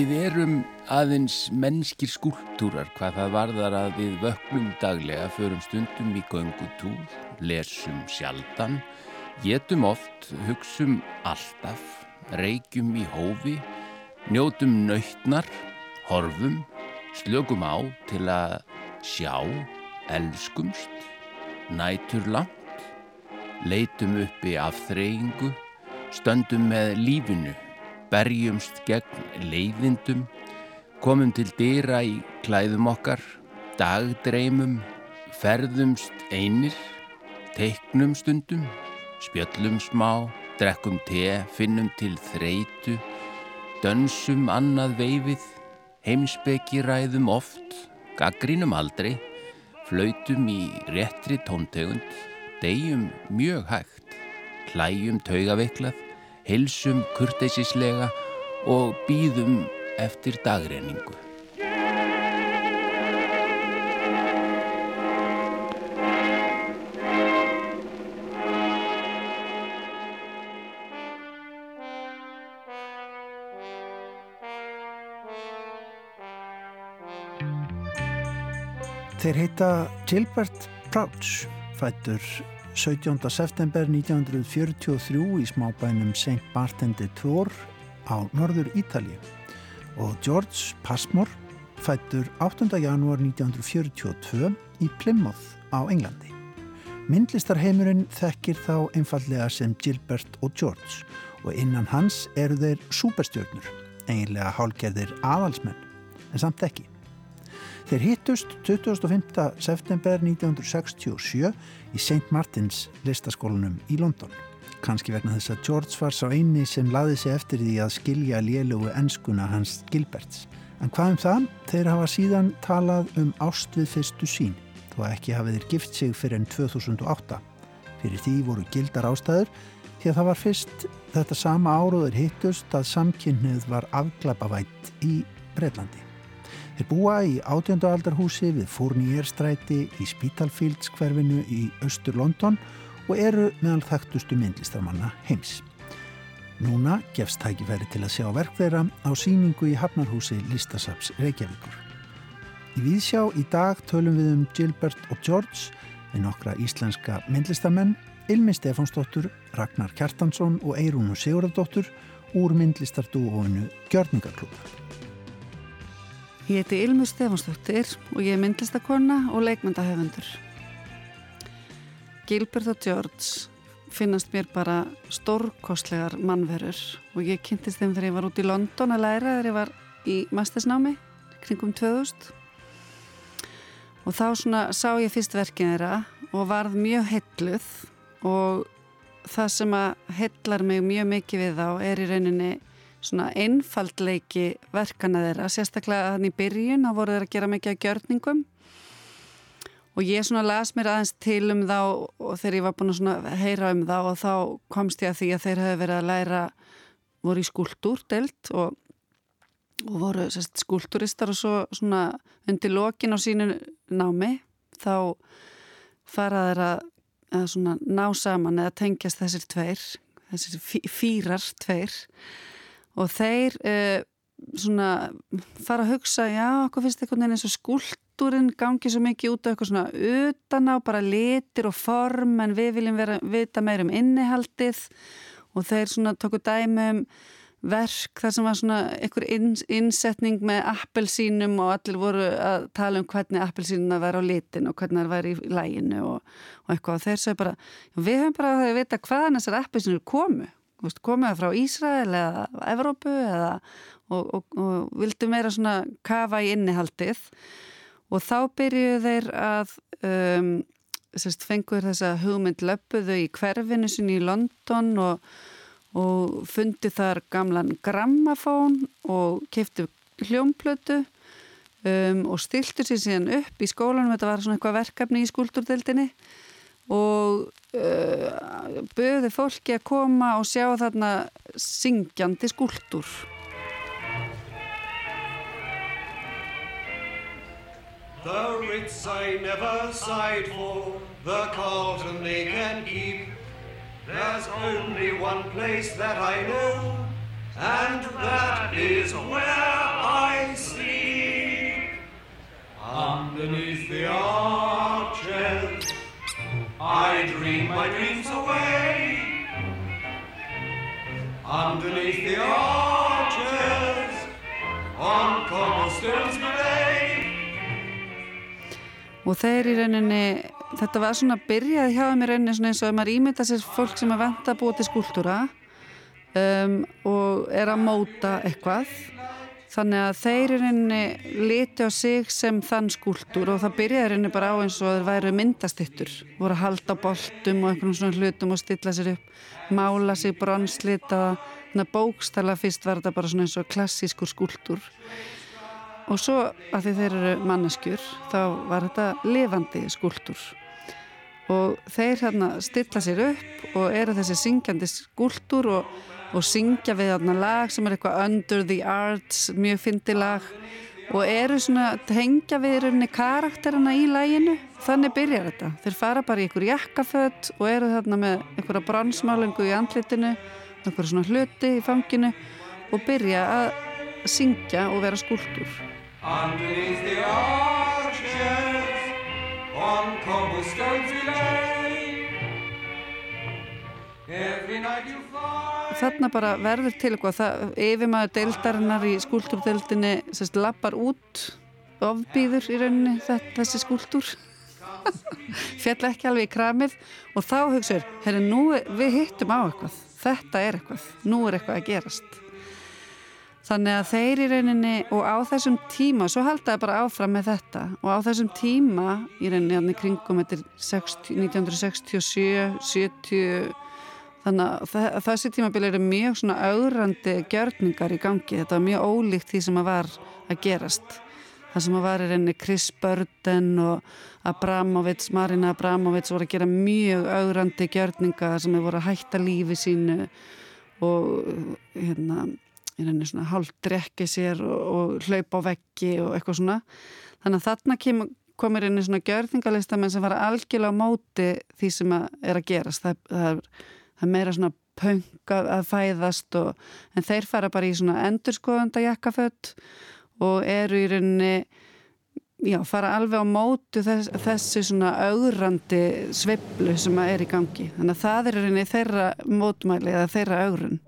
Við erum aðeins mennskir skúltúrar hvað það varðar að við vöknum daglega, förum stundum í göngutúr, lesum sjaldan, getum oft, hugsum alltaf, reykjum í hófi, njótum nöytnar, horfum, slögum á til að sjá, elskumst, nætur langt, leitum uppi af þreyingu, stöndum með lífinu berjumst gegn leiðindum, komum til dýra í klæðum okkar, dagdreymum, ferðumst einir, teiknum stundum, spjöllum smá, drekkum te, finnum til þreitu, dönsum annað veifið, heimsbeki ræðum oft, gaggrínum aldrei, flautum í réttri tóntegund, degjum mjög hægt, hlæjum taugaveiklað, hilsum kurteisislega og býðum eftir dagreiningu. Þeir heita Gilbert Crouch, fættur 17. september 1943 í smábænum St. Martin de Tours á norður Ítali og George Passmore fættur 8. janúar 1942 í Plymouth á Englandi. Myndlistarheimurinn þekkir þá einfallega sem Gilbert og George og innan hans eru þeir superstjörnur, eiginlega hálgerðir aðalsmenn, en samt ekki. Þeir hittust 25. september 1967 í St. Martins listaskólanum í London. Kanski vegna þess að George var sá eini sem laði sig eftir því að skilja lélugu ennskuna hans Gilberts. En hvað um það? Þeir hafa síðan talað um ást við fyrstu sín, þó að ekki hafið þeir gift sig fyrir enn 2008. Fyrir því voru gildar ástæður því að það var fyrst þetta sama áróður hittust að samkynnið var afglapavætt í Breitlandi. Þeir búa í átjöndualdarhúsi við Fournierstræti í Spitalfields hverfinu í austur London og eru meðal þekktustu myndlistarmanna heims. Núna gefst tækifæri til að sjá verk þeirra á síningu í Hafnarhúsi Listasaps Reykjavíkur. Í Víðsjá í dag tölum við um Gilbert og George við nokkra íslenska myndlistamenn, Ilmi Stefánsdóttur, Ragnar Kjartansson og Eirúnu Sigurðardóttur úr myndlistardúofinu Gjörningarklúpa. Ég heiti Ilmu Stefansdóttir og ég er myndlistakonna og leikmyndahöfundur. Gilbert og George finnast mér bara stórkostlegar mannverur og ég kynntist þeim þegar ég var út í London að læra þegar ég var í mastersnámi kringum 2000 og þá svona sá ég fyrst verkið þeirra og varð mjög helluð og það sem að hellar mig mjög mikið við þá er í rauninni svona einfaldleiki verkana þeirra, sérstaklega þannig byrjun þá voru þeirra að gera mikið að gjörningum. Og ég svona las mér aðeins til um þá og þegar ég var búin að heyra um þá og þá komst ég að því að þeir hefði verið að læra voru í skúltúrdelt og, og voru sérst, skúltúristar og svo svona undir lokin á sínu námi þá faraður að, að ná saman eða tengjast þessir tveir þessir fýrar tveir og þeir uh, svona fara að hugsa já, okkur finnst veginn eins og skúltúrin gangi svo mikið út á eitthvað svona utan á bara litir og form en við viljum vera, vita meir um innihaldið. Og þeir svona tóku dæmi um verk þar sem var svona einhver innsetning með appelsínum og allir voru að tala um hvernig appelsínuna væri á litin og hvernig það væri í læginu og, og eitthvað. Og þeir sagði bara við höfum bara að vita hvaðan þessar appelsínur komu komið frá Ísrael eða Evrópu eða, og, og, og vildu meira svona kafa í innihaldið. Og þá byrjuðu þeir að um, sérst, fengur þessa hugmynd löpuðu í hverfinu sinni í London og, og fundi þar gamlan grammafón og keftu hljómplötu um, og stiltu sér síðan upp í skólanum, þetta var svona eitthvað verkefni í skúltúrdeildinni. Og uh, böði fólki að koma og sjá þarna syngjandi skúltur. The Ritz I never sighed for, the Carlton they can keep. There's only one place that I know, and that is where I sleep underneath the arches. I dream my dreams away underneath the arches on cobblestones grey. og þeir í rauninni þetta var svona byrjaði hjá þeim í rauninni svona eins og að maður ímynda sér fólk sem er vant að búa til skúltúra um, og er að móta eitthvað þannig að þeir í rauninni liti á sig sem þann skúltúr og það byrjaði rauninni bara á eins og þeir væri myndastittur voru að halda boltum og einhvern svona hlutum og stilla sér upp mála sig bronslita bókstala fyrst var þetta bara svona eins og klassískur skúltúr og svo að því þeir eru manneskjur þá var þetta lifandi skúltúr og þeir hérna stilla sér upp og eru þessi syngjandi skúltúr og, og syngja við hérna lag sem er eitthvað Under the Arts, mjög fyndi lag. Og eru svona tengja við rauninni karakterina í læginu þannig byrjar þetta. Þeir fara bara í einhver jakkaföld og eru þarna með einhverja bronsmálingu í andlitinu einhverja svona hluti í fanginu og byrja að syngja og vera skúltúr Underneath the arches on cobblestones we þarna bara verður til eitthvað. Yfirmaður deildarinnar í skúltúrdeildinni sérst lappar út ofbýður í rauninni þessi skúltúr fjall ekki alveg í kramið og þá hugsaður, herri nú við hittum á eitthvað, þetta er eitthvað. Nú er eitthvað að gerast. Þannig að þeir í rauninni og á þessum tíma, svo haldaði bara áfram með þetta og á þessum tíma í rauninni kringum þetta er 60, 1967 70 þannig að þessi tímabili eru mjög svona augrandi gjörningar í gangi. Þetta var mjög ólíkt því sem að var að gerast. Það sem að var í rauninni Chris Burden og Abramovits, Marina Abramovits voru að gera mjög augrandi gjörninga sem er voru að hætta lífi sínu og hérna rauninni svona hálf drekki sér og, og hlaupa á veggi og eitthvað svona. Þannig að þarna kem, komir inn í svona gjörningalistamenn sem var algjörlega á móti því sem að er að gerast. Það, það, er, það er meira svona punk að, að fæðast og, en þeir fara bara í svona endurskoðanda jakkafött og eru í rauninni já, fara alveg á mótu þess, þessi svona augrandi sveiflu sem er í gangi. Þannig að það er rauninni þeirra mótmæli eða þeirra augrun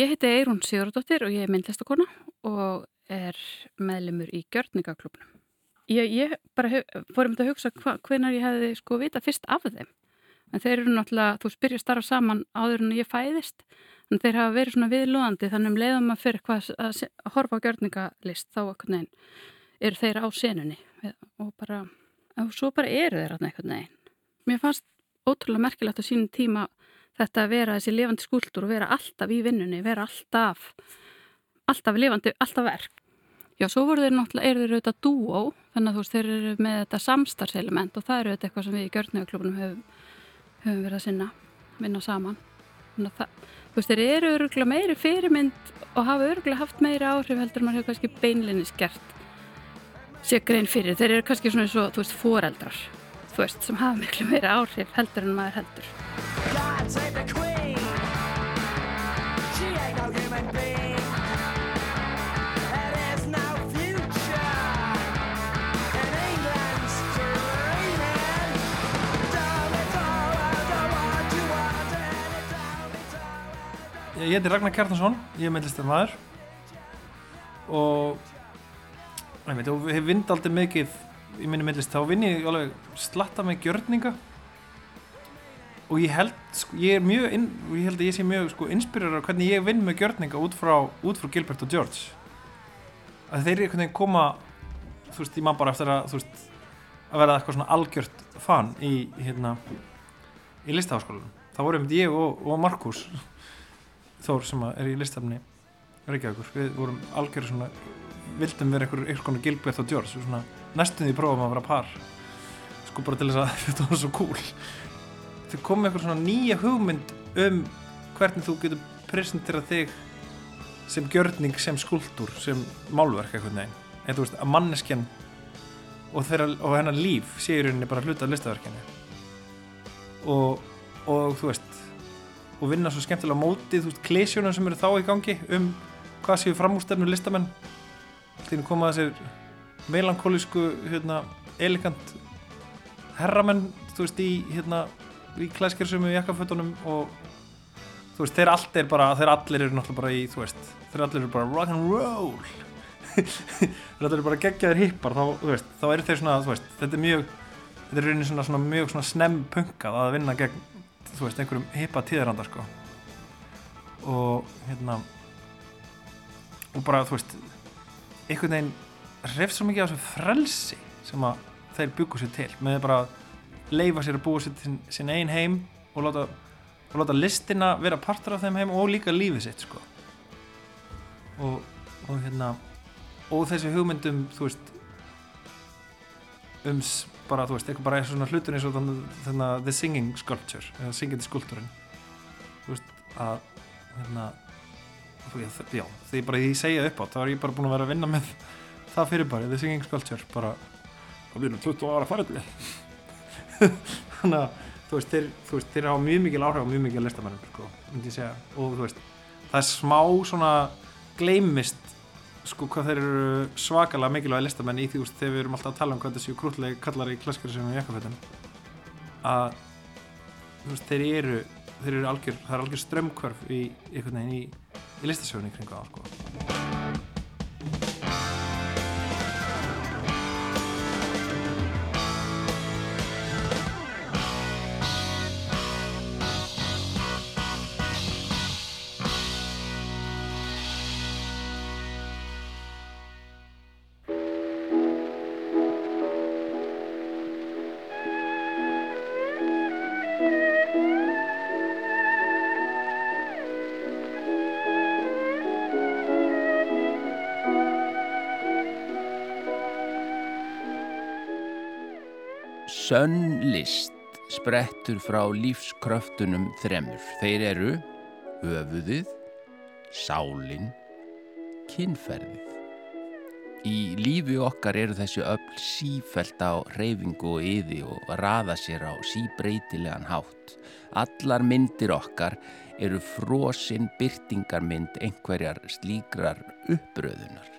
Ég heiti Eirún Sigurðardóttir og ég er myndlistakona og er meðlemur í gjörningaklubnum. Ég, ég bara hef, fór um þetta að hugsa hva, hvenar ég hefði sko vita fyrst af þeim. En þeir eru náttúrulega, þú spyrja starfa saman áður en ég fæðist, en þeir hafa verið svona viðlóðandi þannig um leiðum að fyrir hvað að, horfa á gjörningalist þá einhvern veginn eru þeir á senunni og bara, og svo bara eru þeir þarna einhvern veginn. Mér fannst ótrúlega merkilegt á sínum tíma þetta að vera þessi lifandi skúldur og vera alltaf í vinnunni, vera alltaf alltaf lifandi, alltaf verk Já, svo voru þeir náttúrulega, eru þeir auðvitað dúó, þannig að þú veist, þeir eru með þetta samstarfselement og það eru auðvitað eitthvað sem við í gjörnöguklubunum höfum, höfum verið að sinna, vinna saman. Þannig að það, þú veist, þeir eru öruglega meiri fyrirmynd og hafa öruglega haft meiri áhrif heldur maður hefur kannski beinlinnis gert sér grein fyrir. Þeir eru kannski svona eins og, þú veist, foreldrar, þú veist, sem hafa miklu meiri áhrif heldur en maður heldur. Ég heiti Ragnar Kjartansson, ég er meðlistar maður og einmitt, og hef vind aldrei mikið í minni meðlist, þá vinn ég alveg slatta með gjörninga og ég held, sko, ég er mjög inn, ég held að ég sé mjög sko, inspirar á hvernig ég vinn með gjörninga út frá, út frá Gilbert og George. Að þeir einhvern veginn koma þú veist, ég man bara eftir að þú veist, að verða eitthvað svona algjört fan í, hérna í listaháskólanum, þá vorum ég og, og Markus Þór sem er í listafni Reykjavíkur, við vorum algjör svona vildum vera einhver, einhver konar Gilbert og George svona næstum því prófum að vera par. Sko bara til þess að þetta var svo cool þau komið einhver svona nýja hugmynd um hvernig þú getur presentera þig sem gjörning, sem skúltúr, sem málverk eitthvað neginn, en þú veist að manneskjan og, þeirra, og hennar líf sé í rauninni bara hluta af listaverkinu. Og, og þú veist og vinna svo skemmtilega á móti þú veist, klesjónum sem eru þá í gangi um hvað séu framústefnu listamenn. Að koma þessir melankólísku, hérna, elegant herramenn, þú veist, í hérna, í klæskersum í jakkafötunum og þú veist, þeir allt er bara, þeir allir eru náttúrulega bara í, þú veist, þeir allir eru bara rock and roll. Þeir allir eru bara geggjaðir hippar, þá, þú veist, þá eru þeir svona, þú veist, þetta er mjög þetta er rauninni svona, svona mjög svona snemm punkað að vinna gegn, þú veist, einhverjum hippa tíðaranda, sko. Og hérna og bara, þú veist einhvern veginn hrefst svo mikið á þessu frelsi sem að þeir byggu sér til með bara leifa sér að búa sér sinn einn heim og láta, og láta listina vera partur af þeim heim og líka lífið sitt sko. og, og hérna og þessi hugmyndum þú veist um s- bara þú veist, eitthvað bara svona hlutur eins og þannig að the singing sculpture eða syngjandi skulptúrin þú veist að hérna já, því bara ég segja upp á þá er ég bara búin að vera að vinna með það fyrir bara, the singing sculpture bara. Það byrjum 20 ára farið þannig að þú veist, þeir, þú veist, þeir hafa mjög mikil áhrif á mjög mikil listamennum, sko, myndi ég segja. Og þú veist, það er smá svona gleymist sko hvað þeir eru svakalega mikilvæg listamenn í því, veist, þegar við erum alltaf að tala um hvað þessi krútlega kallar í klasskari sem við jakkafötum að þú veist, þeir eru þeir eru algjör, það er algjör strömmkvörf í veginn í, í listasögunni kringu það, sko Sönn list sprettur frá lífskröftunum þremur. Þeir eru höfuðið, sálin, kynferðið. Í lífi okkar eru þessi öll sífælt á reyfingu og yði og raða sér á síbreytilegan hátt. Allar myndir okkar eru frosinn byrtingarmynd einhverjar slíkrar uppröðunar.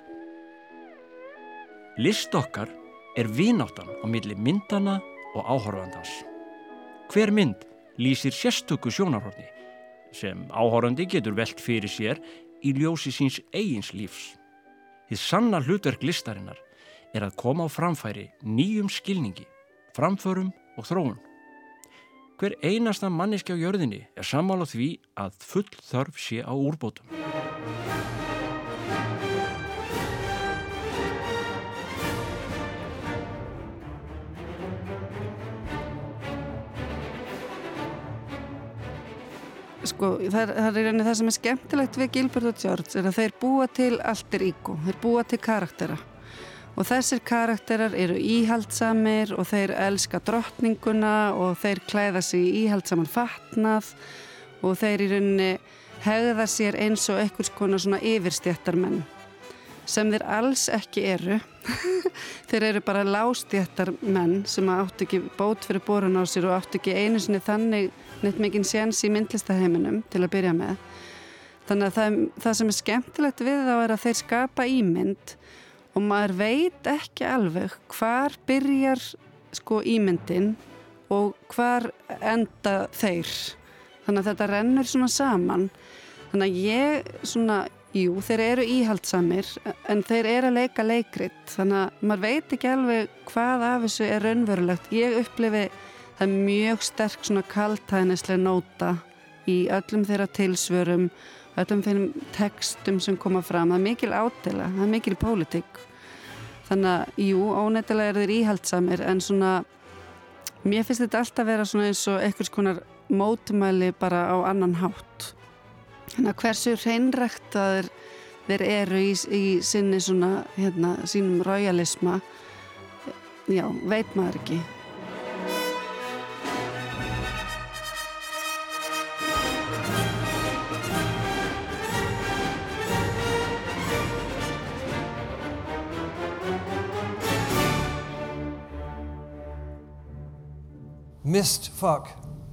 List okkar er vináttan á milli myndana og áhorfandans. Hver mynd lýsir sérstöku sjónarhorni sem áhorfandi getur velt fyrir sér í ljósi síns eigins lífs. Þið sanna hlutverk listarinnar er að koma á framfæri nýjum skilningi, framförum og þróun. Hver einasta manneski á jörðinni er sammála því að full þörf sé á úrbótum. Sko, það er, í rauninni það sem er skemmtilegt við Gilbert og George er að þeir búa til alter ego, þeir búa til karaktera. Og þessir karakterar eru íhaldsamir og þeir elska drottninguna og þeir klæða sig í íhaldsaman fatnað og þeir í rauninni hegða sér eins og einhvers konar svona yfirstjættarmenn sem þeir alls ekki eru. Þeir eru bara lástjættarmenn sem áttu ekki bót fyrir borun á sér og áttu ekki einu sinni þannig neitt mikinn séns í myndlistaheiminum til að byrja með. Þannig að það, það sem er skemmtilegt við þá er að þeir skapa ímynd og maður veit ekki alveg hvar byrjar sko ímyndin og hvar enda þeir. Þannig að þetta rennur svona saman. Þannig að ég svona jú, þeir eru íhaldsamir en þeir eru að leika leikrit þannig að maður veit ekki alveg hvað af þessu er raunverulegt. Ég upplifi það er mjög sterk svona kaltæðnislega nóta í öllum þeirra tilsvörum öllum þeirra textum sem koma fram. Það er mikil ádela, það er mikil pólitík. Þannig að, jú, óneittalega eru þeir íhaldsamir en svona mér finnst þetta alltaf vera svona eins og einhvers konar mótumæli bara á annan hátt þannig að hversu hreinræktaðir þeir eru í, í sinni svona, hérna, sínum royalisma já, veit maður ekki Missed fuck.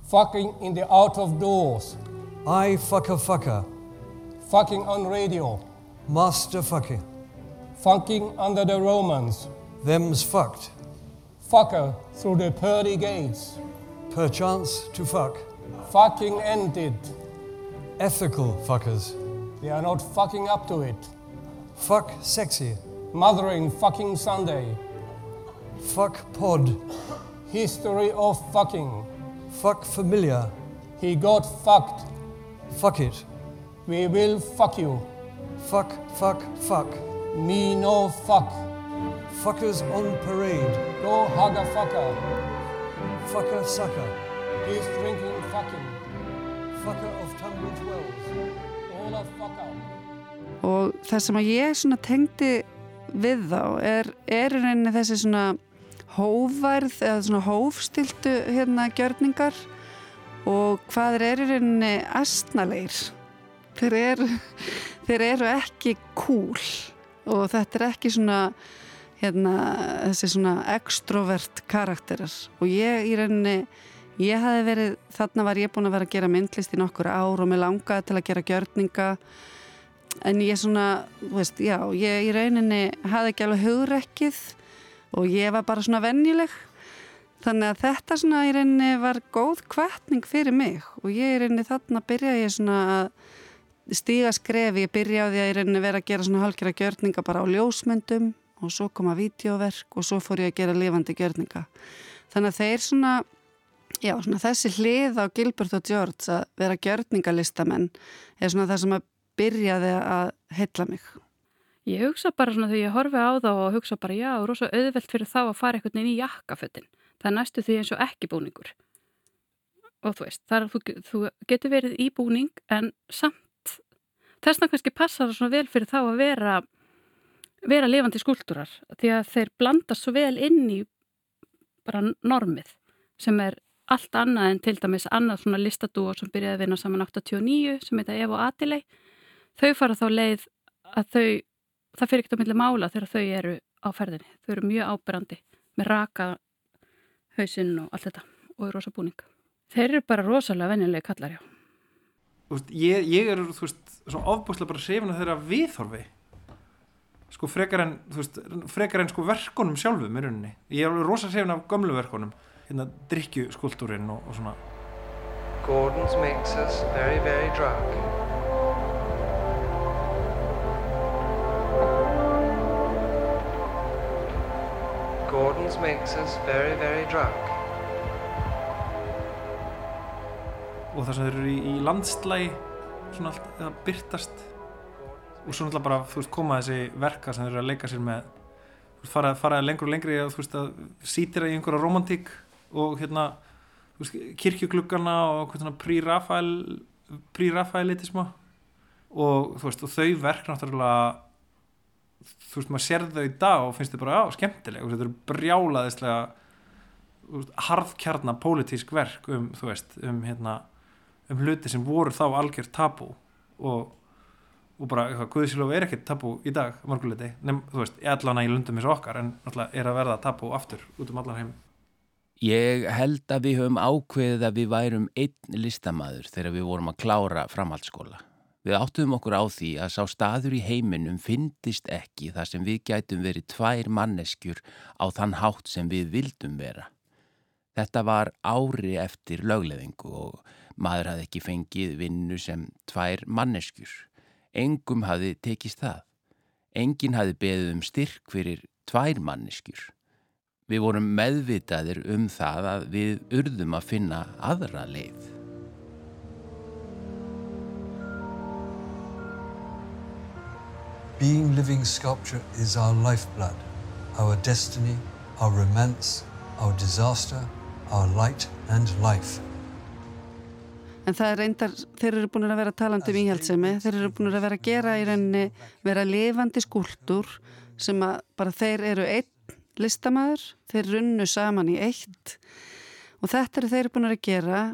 Fucking in the out of doors. I fucker fucker. Fucking on radio. Master fucking. Fucking under the Romans. Them's fucked. Fucker through the pearly gates. Perchance to fuck. Fucking ended. Ethical fuckers. They are not fucking up to it. Fuck sexy. Mothering fucking Sunday. Fuck pod. History of fucking. Fuck familiar. He got fucked. Fuck it. We will fuck you. Fuck, fuck, fuck. Me no fuck. Fuckers on parade. Go hug a fucker. Fucker sucker. He's drinking fucking. Fucker of Tunbridge Wells. All a fucker. og það sem að ég svona tengdi við þá er, er í rauninni þessi svona hófærð eða svona hófstiltu hérna gjörningar og hvað eru í rauninni astnalegir þeir eru, þeir eru ekki cool og þetta er ekki svona hérna þessi svona extrovert karakterar. Og ég í rauninni ég hafi verið, þarna var ég búin að vera að gera myndlist í nokkur ár og mér langaði til að gera gjörninga. En ég svona, þú veist, já, ég í rauninni hafði ekki alveg hugrekkið og ég var bara svona venjuleg þannig að þetta svona í rauninni var góð kvartning fyrir mig og ég í rauninni þarna byrjaði ég svona að stíga skrefi, ég byrjaði að í rauninni vera að gera svona halkjara gjörninga bara á ljósmyndum og svo koma vídeoverk og svo fór ég að gera lifandi gjörninga þannig að þeir svona já, svona þessi hlið á Gilbert og George að vera gjörningalistamenn er svona það sem að byrjaði að heilla mig. Ég hugsa bara svona þegar ég horfi á þá og hugsa bara já, rosa auðvelt fyrir þá að fara einhvern veginn í jakkafötin. Það næstu því eins og ekki búningur. Og þú veist, þar, þú, þú getur verið í búning en samt þessna kannski passar það svona vel fyrir þá að vera, vera lifandi skúltúrar því að þeir blandast svo vel inn í bara normið sem er allt annað en til dæmis annað svona listadúo sem byrjaði að vinna saman 89 sem heita Evo Adilei þau fara þá leið að þau það fyrir ekkert á milli mála þegar þau eru á ferðinni þau eru mjög ábyrrandi með raka hausinn og allt þetta og rosa búning. Þeir eru bara rosalega venjulega kallar já. Þú veist, ég, ég er þú veist, svo ofbúslega bara hrifin af þeirra viðhorfi. Sko frekar en þú veist, frekar en sko verkunum sjálfum í rauninni. Ég er alveg rosa hrifin af gömlu verkunum. Hérna drikkju skúltúrin og, og svona. Gordon's makes us very, very drunk. Gordon's makes us very, very drunk. og það sem þeir eru í, í landslægi svona allt, það byrtast og svo náttúrulega bara, þú veist, koma þessi verka sem þeir eru að leika sér með þú veist, fara, fara lengur og lengri að, þú veist, að sýtir í einhverja romantík og hérna, þú veist, kirkjugluggana og svona pre-Rafael pre-Rafaelitisma og þú veist, og þau verk náttúrulega þú veist, maður sér þau í dag og finnst þau bara, já, skemmtileg þetta eru brjálaðislega þú veist, harðkjarna pólitísk verk um, þú veist, um hérna um hluti sem voru þá algjör tabú og, og bara eitthvað, Guðsílof er ekkert tabú í dag mörguleiti, nefn, þú veist, allan í lundum eins og okkar en náttúrulega er að verða tabú aftur út um allan heim Ég held að við höfum ákveðið að við værum einn listamaður þegar við vorum að klára framhaldsskóla. Við áttuðum okkur á því að sá staður í heiminum fyndist ekki þar sem við gætum verið tvær manneskjur á þann hátt sem við vildum vera. Þetta var ári eftir lögleðingu og maður hafði ekki fengið vinnu sem tvær manneskjur. Engum hafði tekist það. Engin hafði beðið um styrk fyrir tvær manneskjur. Við vorum meðvitaðir um það að við urðum að finna aðra leið. Being living sculpture is our lifeblood, our destiny, our romance, our disaster, our light and life. En það er reyndar, þeir eru búin að vera talandi um íhaldsemi, þeir eru búin að vera að gera í rauninni, vera lifandi skúldur sem að bara þeir eru einn listamæður, þeir runnu saman í eitt og þetta eru þeir búin að gera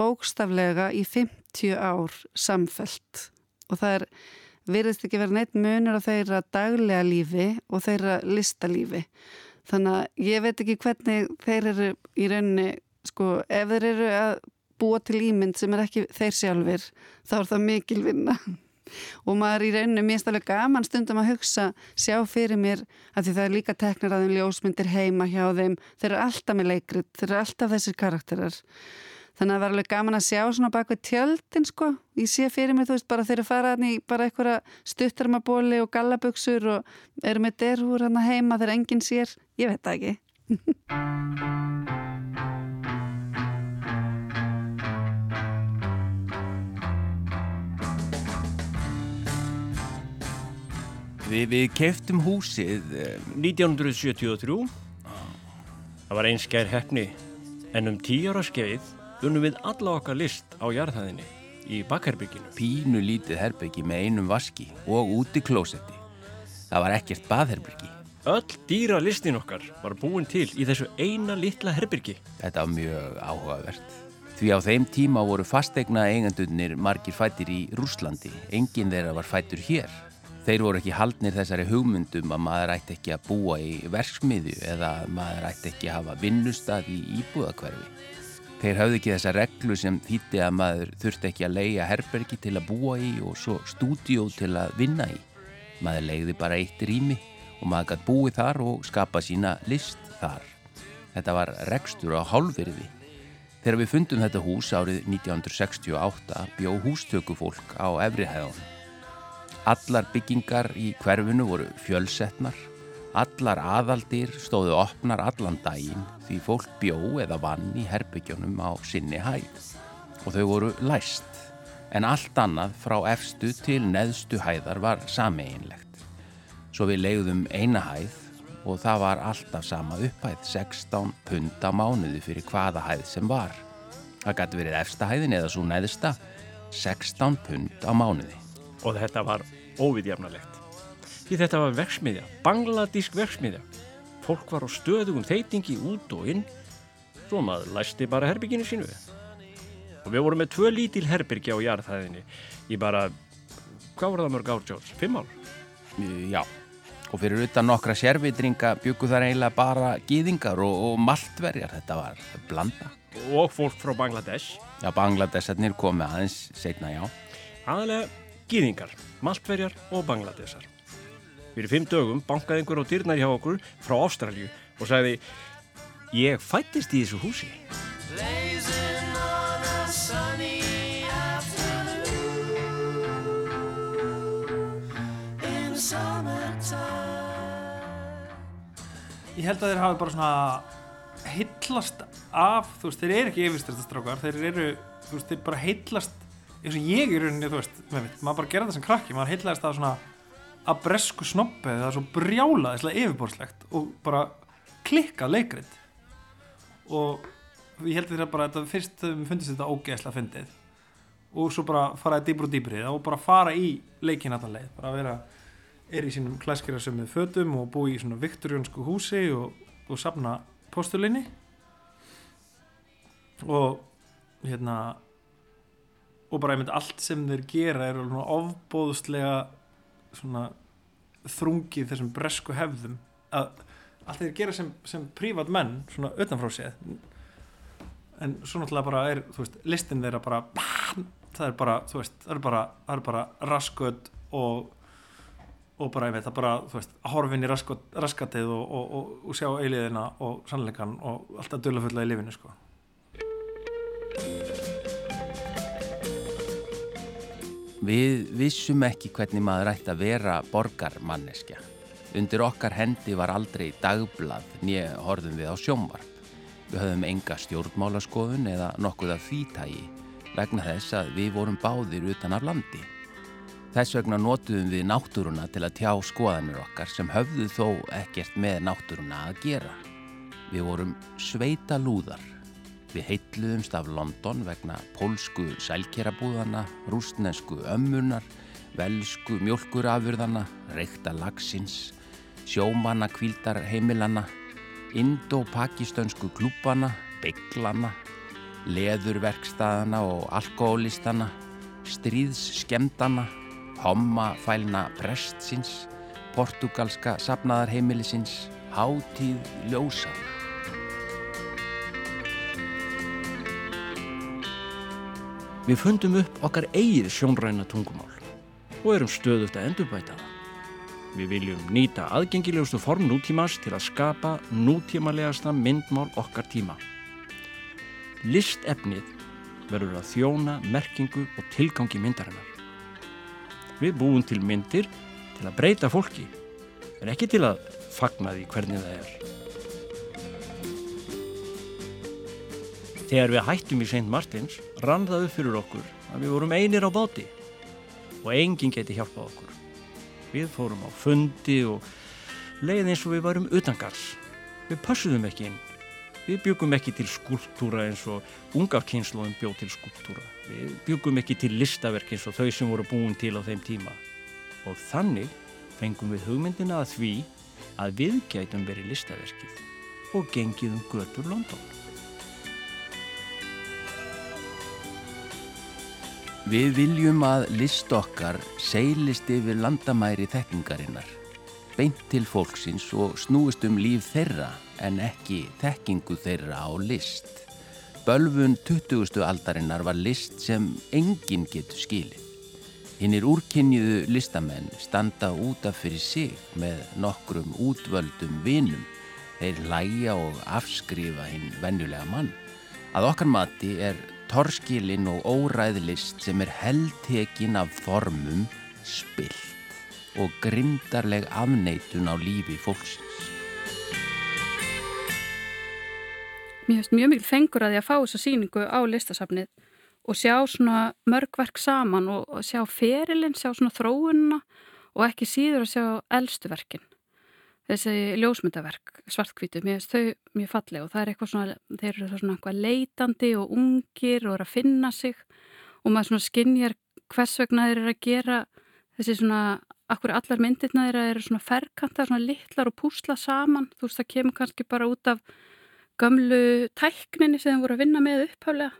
bókstaflega í 50 ár samfelt og það er virðist ekki vera neitt munur á þeirra daglega lífi og þeirra listalífi. Þannig að ég veit ekki hvernig þeir eru í rauninni, sko, ef þeir eru að búa til ímynd sem er ekki þeir sjálfur, þá er það mikil vinna. Og maður í rauninni, mér alveg gaman stundum að hugsa, sjá fyrir mér, að því það er líka teknar að þeim ljósmyndir heima hjá þeim, þeir eru alltaf með leikrit, þeir eru alltaf þessir karakterar. Þannig að það var alveg gaman að sjá svona bak við tjöldin sko. Ég sé fyrir mig, þú veist, bara þeir eru farað í bara einhverja stuttarmabóli og gallabugsur og eru með derhúr hann heima þegar enginn sér. Ég veit það ekki. Við, við keftum húsið eh, 1973 það var einskær hefni en um tíu ára skeið unnum við alla okkar list á jarðhæðinni í bakherbygginu pínu lítið herbyggi með einum vaski og úti klósetti. Það var ekkert baðherbyggi. Öll dýra listin okkar var búin til í þessu eina litla herbyrgi Þetta var mjög áhugavert. Því á þeim tíma voru fastegna eigendurnir margir fættir í Rúslandi. Engin þeirra var fættur hér. Þeir voru ekki haldnir þessari hugmyndum að maður ætti ekki að búa í verksmiðju eða að maður ætti ekki að hafa vinnustad í íbúðakverfi. Þeir hafði ekki þessa reglu sem þýtti að maður þurfti ekki að leia herbergi til að búa í og svo stúdíó til að vinna í. Maður leiði bara eitt rými og maður gætt búið þar og skapa sína list þar. Þetta var rekstur á hálfyrði. Þegar við fundum þetta hús árið 1968 bjó hústökufólk á efrihæðunum. Allar byggingar í hverfinu voru fjölsetnar, allar aðaldir stóðu opnar allan daginn því fólk bjó eða vann í herbygjónum á sinni hæð og þau voru læst, en allt annað frá efstu til neðstu hæðar var sameinlegt. Svo við leiðum eina hæð og það var alltaf sama upphæð, 16 pund á mánuði fyrir hvaða hæð sem var. Það gæti verið efsta hæðin eða svo neðsta, 16 pund á mánuði. og þetta var óviðjafnalegt. Því þetta var verksmiðja, bangladísk verksmiðja. Fólk var á stöðugum þeitingi út og inn, svo maður læsti bara herbygginu sínu. Og við vorum með tvö lítil herbyrgi á jarðhæðinni í bara, hvað var það mörg ár, George? Fimm ár? Já, og fyrir utan nokkra sérvitringa byggu þar eiginlega bara gýðingar og, og maltverjar, þetta var blanda. Og fólk frá Bangladesh, Já, Bangladesarnir komi aðeins setna, já. aðalega gýðingar, maltverjar og Bangladesar. Fyrir fimm dögum bankaði einhver á dyrnar hjá okkur frá Ástralju og sagði, ég fættist í þessu húsi. Ég held að þeir hafi bara svona heitlast af, þú veist, þeir eru ekki yfirstrættastrákar, þeir eru, þú veist, þeir bara heitlast eins og ég í rauninni, þú veist, maður bara gera það sem krakki, maður heitlast af svona að bresku snoppið, það er svo brjálaðislega yfirborðslegt og bara klikkað leikrit. Og ég held þeir bara þetta fyrst þau fundist þetta ógeðslega fyndið. Og svo bara faraði dýbr og dýbri og bara fara í leikin allan leið, bara vera er í sínum klæskera sem við fötum og búi í svona viktorjónsku húsi og, og safna postulinni og hérna og bara einmitt allt sem þeir gera er ofbóðslega svona þrungið þessum bresku hefðum að allt þeir gera sem, sem prívat menn svona utanfrá séð en svo náttúrulega bara er veist, listin þeirra bara það er bara, þú veist, það er bara, bara rasköld og og bara, ég veit, það bara, þú veist, að horfin í raskat, raskatið og, og, og, og sjá eiliðina og sannleikan og alltaf dullafulla í lifinu, sko. Við vissum ekki hvernig maður ætti að vera borgarmanneskja. Undir okkar hendi var aldrei dagblað nýja horfum við á sjómvarp. Við höfum enga stjórnmálaskoðun eða nokkuð af þýtægi vegna þess að við vorum báðir utan af landi. Þess vegna notuðum við náttúruna til að tjá skoðanir okkar sem höfðu þó ekkert með náttúruna að gera. Við vorum sveita lúðar. Við heitluðumst af London vegna pólsku sælkerabúðana, rústnesku ömmunar, velsku mjölkurafurðana, reykta lagsins, sjómanna kvíldar heimilana, indo-pakistönsku klúbana, bygglana, leðurverkstaðana og alkoholistana, stríðsskemdana, hommafælna prestsins, portugalska safnaðarheimilisins, hátíð ljósana. Við fundum upp okkar eigið sjónræna tungumál og erum stöðugt að endurbæta það. Við viljum nýta aðgengilegustu form nútímas til að skapa nútímalegasta myndmál okkar tíma. Listefnið verður að þjóna merkingu og tilgangi myndarinnar. Við búum til myndir til að breyta fólki, en ekki til að fagna því hvernig það er. Þegar við hættum í St. Martins rann það upp fyrir okkur að við vorum einir á báti og enginn geti hjálpað okkur. Við fórum á fundi og leið eins og við varum utangars. Við pössuðum ekki inn. Við byggum ekki til skúltúra eins og unga kynnslóðum bjóð til skúltúra. Við byggum ekki til listaverk eins og þau sem voru búin til á þeim tíma. Og þannig fengum við hugmyndina að því að við gætum verið listaverkið og gengið um götur London. Við viljum að list okkar seilist yfir landamæri þekkingarinnar, beint til fólksins og snúist um líf þeirra en ekki þekkingu þeirra á list. Bölfun 20. aldarinnar var list sem enginn getur skilið. Hinnir úrkynniðu listamenn standa útaf fyrir sig með nokkrum útvöldum vinum. Þeir læja og afskrifa hinn venjulega mann. Að okkar mati er torskilin og óræð list sem er heldtekin af formum spilt og grimdarleg afneitun á lífi fólksins. Mér finnst mjög mikil fengur að því að fá þessa síningu á listasafnið og sjá svona mörgverk saman og sjá ferilinn, sjá svona þróunina og ekki síður að sjá eldstu verkin. Þessi ljósmyndaverk, svartkvítu, mér finnst þau mjög falleg og það er eitthvað svona, þeir eru svona eitthvað leitandi og ungir og eru að finna sig og maður svona skinnjar hvers vegna þeir eru að gera þessi svona, akkur allar myndirna þeir eru svona ferkantar, svona litlar og púsla saman, þú veist það kemur kannski bara út af gömlu tækninni sem þeir voru að vinna með upphaflega.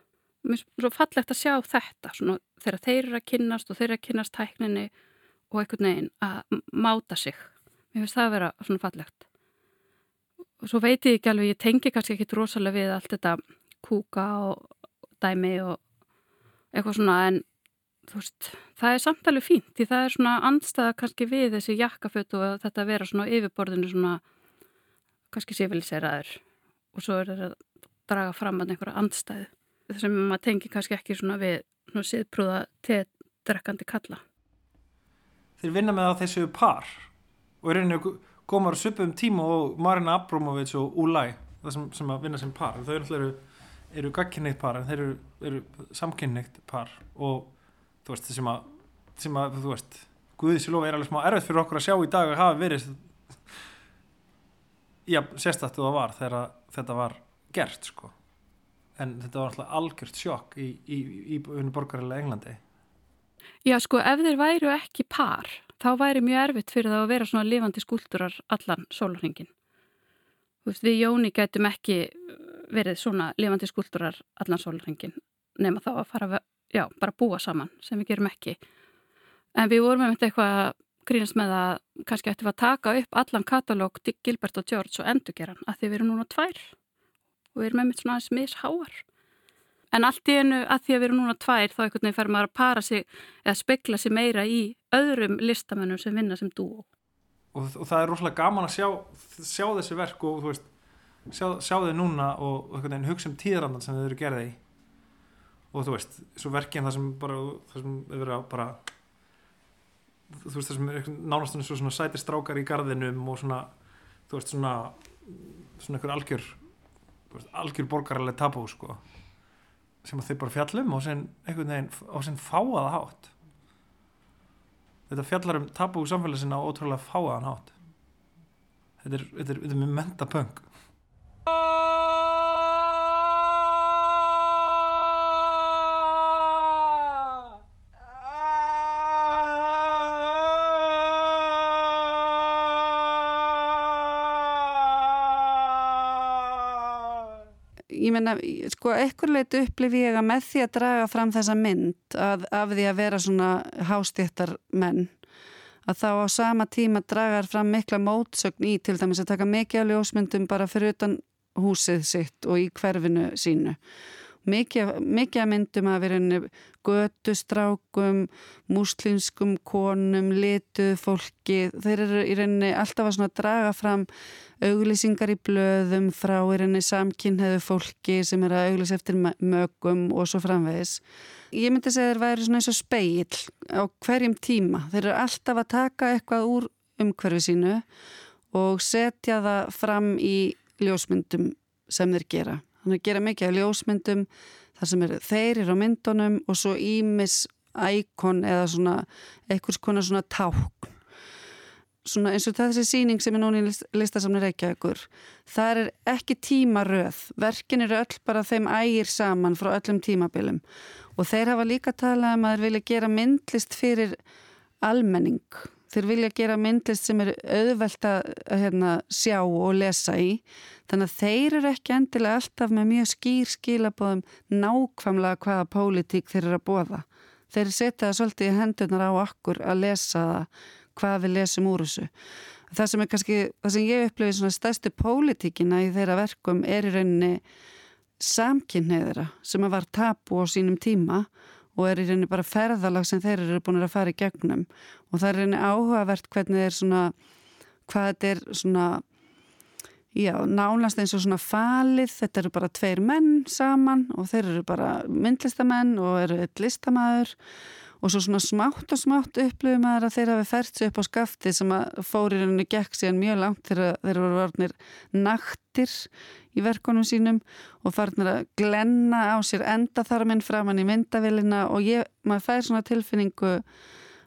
Mér finnst svo fallegt að sjá þetta svona, þegar þeir eru að kynnast og þeir eru að kynnast tækninni og einhvern veginn að máta sig. Mér finnst það að vera svona fallegt. Og svo veit ég ekki alveg, ég tengi kannski ekki rosalega við allt þetta kúka og dæmi og eitthvað svona en þú veist, það er samt alveg fínt því það er svona andstæða kannski við þessi jakkaföt og að þetta vera svona yfirborðinu svona kannski sifiliseiraður og svo er þetta að draga fram að einhverja andstæðu sem maður tengi kannski ekki svona við svona siðprúða teðdrekkandi kalla. Þeir vinna með að þessu par og í rauninu komar svipum tíma og Marina Abramovic og Ulay það sem, sem að vinna sem par. Þau eru, eru, gagkinneitt par en þeir eru, eru samkinneitt par. Og þú veist sem að, sem að þú veist lofa er alveg smá erfitt fyrir okkur að sjá í dag að hafa verið já, sérstætt og það var þegar þetta var gert sko. En þetta var alltaf algjört sjokk í, í, í, í borgarilega Englandi. Já, sko, ef þeir væru ekki par, þá væri mjög erfitt fyrir það að vera svona lifandi skúltúrar allan veist, við Jóni gætum ekki verið svona lifandi skúltúrar allan sólarhingin, nema þá að fara, já, bara búa saman, sem við gerum ekki. En við vorum með eitthvað að grínast með að kannski ættum að taka upp allan katalóg Gilbert og George og endurgera hann, að því við erum núna tvær og við erum með mitt svona aðeins misháar. En allt í einu að því að við erum núna tvær þá einhvern veginn fer maður að para sig eða spekla sig meira í öðrum listamennum sem vinna sem dúo. og, og það er rosalega gaman að sjá, sjá þessi verk og veist sjá, sjá þau núna og einhvern veginn hugsa um tíðrandan sem þau eru gerði í og þú veist, svo verkin það sem bara, það sem er verið að bara þú veist það sem er einhvern- nánast eins og svona sætir strákar í garðinum og svona, þú veist svona svona einhver algjör algjör borgarlega tabú sko sem að þau bara fjallum og sen veginn á sinn fáaða hátt. Þetta fjallar um tabú samfélagsina á ótrúlega fáaðan hátt. Þetta er, þetta er, þetta er mjög menta ég menna, sko, ekkur leitt upplifi ég að með því að draga fram þessa mynd að, af því að vera svona hástjættar menn að þá á sama tíma dragar fram mikla mótsögn í til dæmis að taka mikið af ljósmyndum bara fyrir utan húsið sitt og í hverfinu sínu mikið, mikið myndum að vera götustrákum múslimskum konum lituð fólki. Þeir eru í rauninni alltaf að draga fram auglýsingar í blöðum frá í rauninni samkynneðu fólki sem er að auglýsa eftir mögum og svo framvegis. Ég myndi segja þeir væri svona eins og speil á hverjum tíma. Þeir eru alltaf að taka eitthvað úr umhverfi sínu og setja það fram í ljósmyndum sem þeir gera Þannig að gera mikið af ljósmyndum þar sem eru þeir eru á myndunum og svo ímis íkon eða svona einhvers konar svona ták. Svona eins og þessi síning sem er núna í listasamni Reykjavíkur. Það er ekki tímaröð. Verkin eru öll bara þeim ægir saman frá öllum tímabilum. Og þeir hafa líka talað um að þeir vilja gera myndlist fyrir almenning. Þeir vilja gera myndlist sem er auðvelt að hérna, sjá og lesa í. Þannig að þeir eru ekki endilega alltaf með mjög skýr skilabóðum nákvæmlega hvaða pólitík þeir eru að bóða. Þeir setja það svolítið í hendunar á okkur að lesa hvað við lesum úr þessu. Það sem kannski, það sem ég upplifið svona stærstu pólitíkina í þeirra verkum er í rauninni samkynneðra sem að var tapu á sínum tíma og er í rauninni bara ferðalag sem þeir eru búin að fara í gegnum. Og það er í rauninni áhugavert hvernig þeir svona, hvað þetta er svona Já, nánast eins og svona falið, þetta eru bara tveir menn saman og þeir eru bara myndlistamenn og eru eitt listamæður og svo svona smátt og smátt upplöfum að þeir hafi fært sig upp á skafti sem að fóririnu gekk síðan mjög langt þegar þeir voru varnir naktir í verkonum sínum og farnir að glenna á sér endaþarminn framann í myndavillina og ég, maður fær svona tilfinningu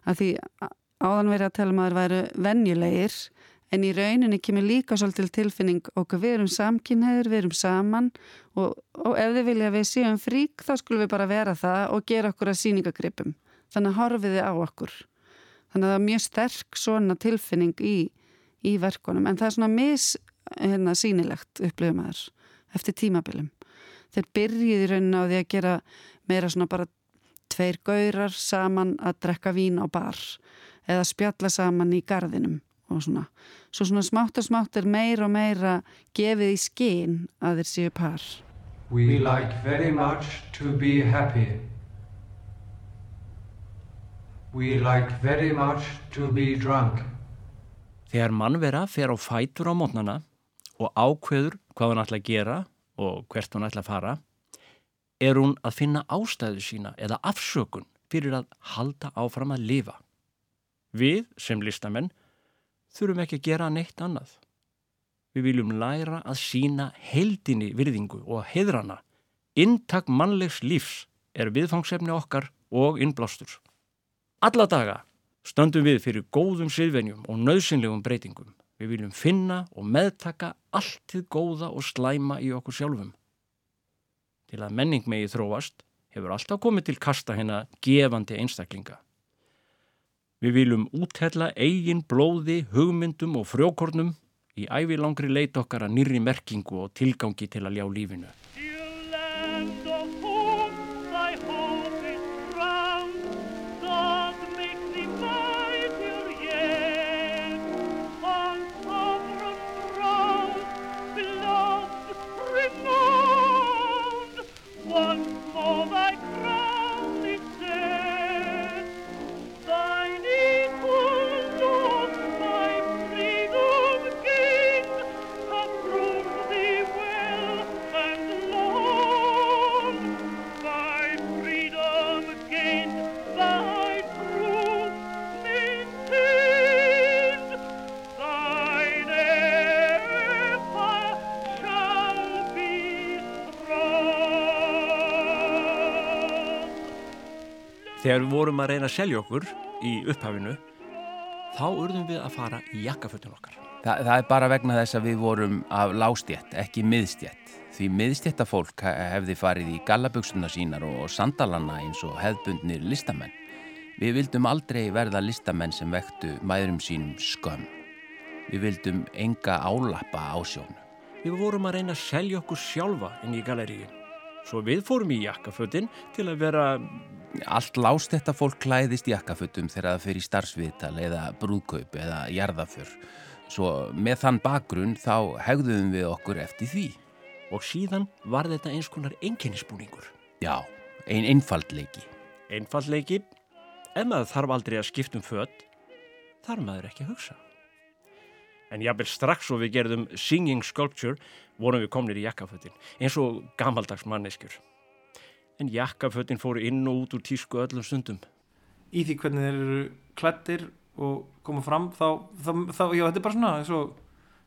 að því áðan verið að tala um að þeir væru venjulegir En í rauninni kemur líka svolítil tilfinning okkur við erum samkynneður, við erum saman og, og ef þið vilja við séum frík þá skulum við bara vera það og gera okkur að síningagripum. Þannig að horfið þið á okkur. Þannig að það er mjög sterk svona tilfinning í, í verkonum en það er svona mis hérna, sínilegt upplifum að þess eftir tímabilum. Þeir byrjið í rauninni á því að gera meira svona bara tveir gaurar saman að drekka vín á bar eða spjalla saman í gardinum og svona. Svo svona smátt og smátt er meira og meira gefið í skinn að þeir séu par. We like very much to be happy. We like very much to be drunk. Þegar mannvera fer á fætur á mótnana og ákveður hvað hún ætla að gera og hvert hún ætla að fara, er hún að finna ástæðu sína eða afsökun fyrir að halda áfram að lifa. Við, sem listamenn, þurfum ekki að gera neitt annað. Við viljum læra að sína heldinni virðingu og heðrana. Intak mannlegs lífs er viðfangsefni okkar og innblástur. Alla daga stöndum við fyrir góðum siðvenjum og nöðsynlegum breytingum. Við viljum finna og meðtaka allt til góða og slæma í okkur sjálfum. Til að menning megi þróast hefur alltaf komið til kasta hérna gefandi einstaklinga. Við viljum úthella eigin blóði, hugmyndum og frjókornum í ævilangri leit okkar að nýri merkingu og tilgangi til að ljá lífinu. Þegar við vorum að reyna að selja okkur í upphafinu þá urðum við að fara í jakkafötun okkar. Þa, það er bara vegna þess að við vorum af lástjætt, ekki miðstjætt. Því miðstjættafólk he- hefði farið í gallabuxuna sínar og sandalanna eins og hefðbundnir listamenn. Við vildum aldrei verða listamenn sem vektu mæðurum sínum skömm. Við vildum enga álappa á sjónu. Við vorum að reyna að selja okkur sjálfa inn í galeríin. Svo við fórum í jakkafötin til að vera Allt lástjættafólk klæðist jakkafötum þegar það fyrir starfsviðtal eða brúðkaup eða jarðaför. Svo með þann bakgrunn þá hegðum við okkur eftir því. og síðan var þetta eins konar einkennisbúningur. Já, ein einfaldleiki. Einfallleiki, ef maður þarf aldrei að skipta um fött, þarf maður ekki að hugsa. En jafnvel strax og við gerðum singing sculpture vorum við komnir í jakkafötin, eins og gamaldags manneskjur. En jakkafötin fóru inn og út úr tísku öllum stundum. í því hvernig þeir eru klættir og koma fram þá, þá, þá já, þetta er bara svona og,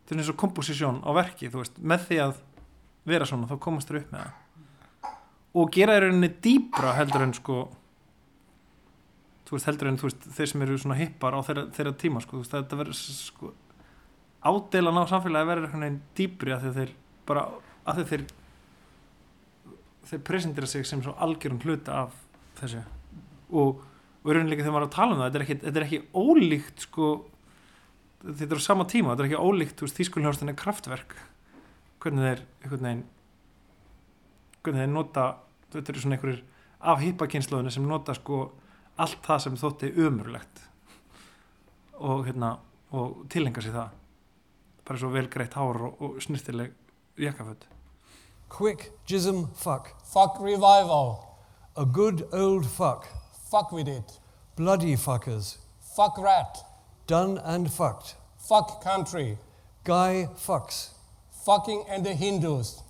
þetta er eins og komposisjón á verki veist, með því að vera svona þá komast þeir upp með það og gera þeir rauninni dýbra heldur en sko þú veist, heldur en þú veist, þeir sem eru svona hippar á þeirra, þeirra tíma sko, þú veist, þetta verður sko ádeilan á samfélagi verður einhvern veginn dýbri að þeir bara, að þeir þeir presentera sig sem svo algjörum hluta af þessu. Og, og rauninlega þegar maður er að tala um það þetta er ekki, þetta er ekki ólíkt sko þetta er á sama tíma, þetta er ekki ólíkt er kraftverk. Hvernig þeir einhvern veginn hvernig þeir nota þetta eru svona einhverjir af hippakynnslóðinu sem nota sko allt það sem þótti umurlegt og hérna og tilenga sér það bara svo hár og, og snirtileg jakkaföt Quick jism fuck. Fuck revival. A good old fuck. Fuck with it. Bloody fuckers. Fuck rat. Done and fucked. Fuck country. Guy fucks. Fucking and the Hindus.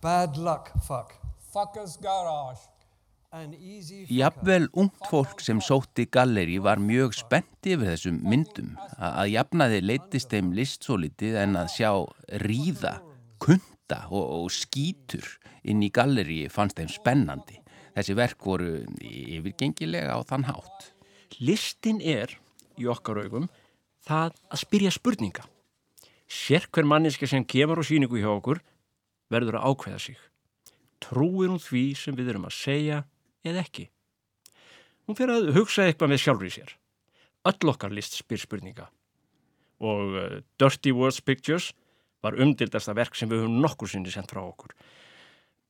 Bad luck fuck. Fuckers garage. Jafnvel ungt fólk sem sótti galleri var mjög spennt yfir þessum myndum. A- Að jafnaði leittist þeim list svo litið en að sjá ríða, kunta og, og skítur inn í galleri fannst þeim spennandi. Þessi verk voru yfirgengilega á þann hátt. Listin er, í okkar augum, það að spyrja spurninga. Sér hver manniska sem kemur á síningu hjá okkur verður að ákveða sig. Trúir hún því sem við erum að segja eða ekki. Hún fyrir að hugsa eitthvað með sjálfur í sér. Öll okkar list spyr spurninga. Og uh, Dirty Words Pictures var umdildasta verk sem við höfum nokkur sinni sendt frá okkur.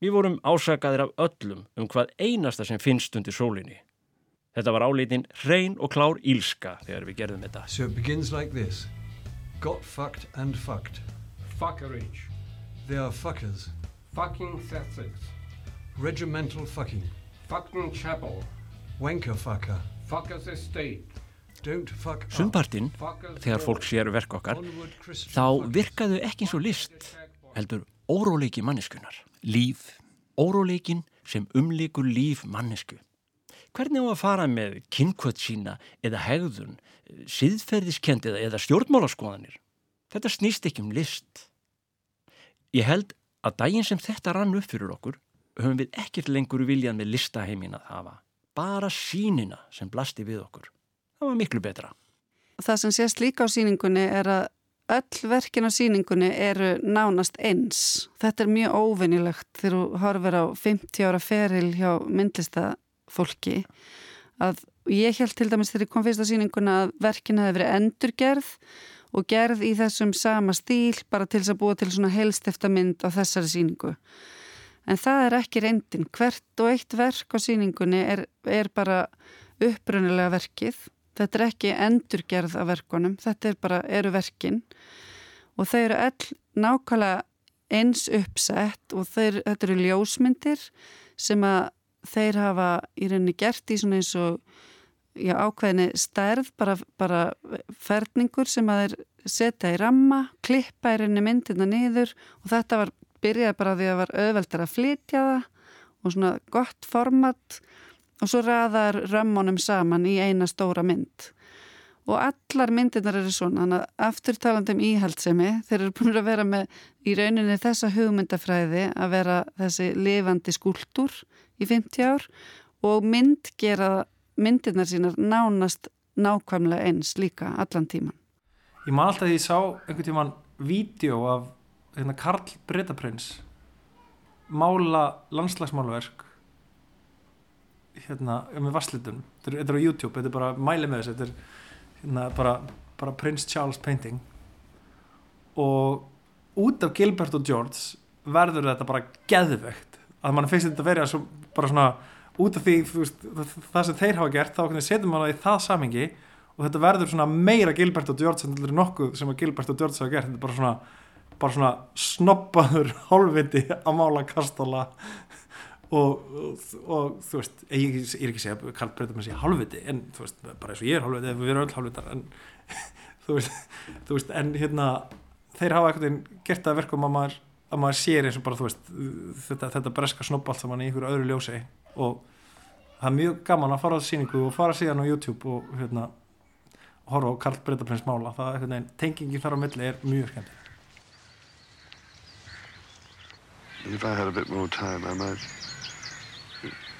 Við vorum ásakaðir af öllum um hvað einasta sem finnst undir sólinni. Þetta var áleitin hrein og klár ílska þegar við gerðum þetta. So it begins like this. Got fucked and fucked. Fuckerage. They are fuckers. Fucking Sussex. Regimental fucking. Fucking chapel. Wanker fucker. Estate. Fuck up. Sumpartinn, þegar fólk sér verk okkar, þá virkaðu ekki eins og list, heldur óróleiki manneskunar. Líf. Óróleikin sem umlikur líf mannesku. Hvernig á að fara með kynkvöld sína eða hegðun, síðferðiskend eða, eða stjórnmálaskoðanir? Þetta snýst ekki um list. Ég held að daginn sem þetta rann upp fyrir okkur höfum við ekkert lengur viljað með listaheimin að hafa. Bara sínina sem blasti við okkur. Það var miklu betra. Það sem sést líka á síningunni er að öll verkin á síningunni eru nánast eins. Þetta er mjög óvinnilegt þegar þú horfir á 50 ára feril hjá myndlistafólki að ég held til dæmis þegar ég kom fyrst á síninguna að verkin hefði verið endurgerð og gerð í þessum sama stíl bara til þess að búa til svona helstefta mynd á þessari síningu. En það er ekki reyndin. Hvert og eitt verk á síningunni er, er bara upprunnilega verkið. Þetta er ekki endurgerð af verkunum, þetta er bara, eru verkin og þau eru all nákvæmlega eins uppsett og þeir, þetta eru ljósmyndir sem að þeir hafa í rauninni gert í svona eins og já, ákveðinni stærð, bara, bara ferningur sem að þeir setja í ramma, klippa í rauninni myndina niður og þetta var byrjaði bara því að það var auðveldar að flytja það og svona gott format og svo raðar römmunum saman í eina stóra mynd. Og allar myndirnar eru svona, þannig að afturtalandi um íhaldsemi, þeir eru búin að vera með í rauninni þessa hugmyndafræði að vera þessi lifandi skúltúr í 50 ár og mynd gera myndirnar sínar nánast nákvæmlega eins líka allan tíman. Ég man alltaf því ég sá einhvern tímann vídeo af hérna, Karl Bretaprins mála landslagsmálverk hérna með vasslitum þetta er, á YouTube, þetta er bara mæli með þessu þetta er hérna, bara, bara Prince Charles painting. Og út af Gilbert og George verður þetta bara geðvegt að mann finnst þetta verið svo, bara svona út af því veist, það sem þeir hafa gert þá setjum það í það samingi og þetta verður svona meira Gilbert og George en þetta er nokkuð sem að Gilbert og George hafa gert. Þetta er bara svona, bara svona snobbaður hálfviti að mála kastala og, og, og þú veist ég, ég er ekki að segja að Karl Breytum að segja hálfviti en þú veist, bara eins og ég er hálfviti við erum öll hálfvitar en þú veist, þú veist, en hérna þeir hafa eitthvað gert það verkum að maður að maður sér eins og bara þú veist þetta, þetta breska snobb allt saman í einhverju öðru ljósi og það er mjög gaman að fara á þessu síningu og fara síðan á YouTube og hérna horfa á Karl Breytaprins mála. Það er einhvern veginn, tengingin þar á milli er mjög skemmt If I had a bit more time, I might,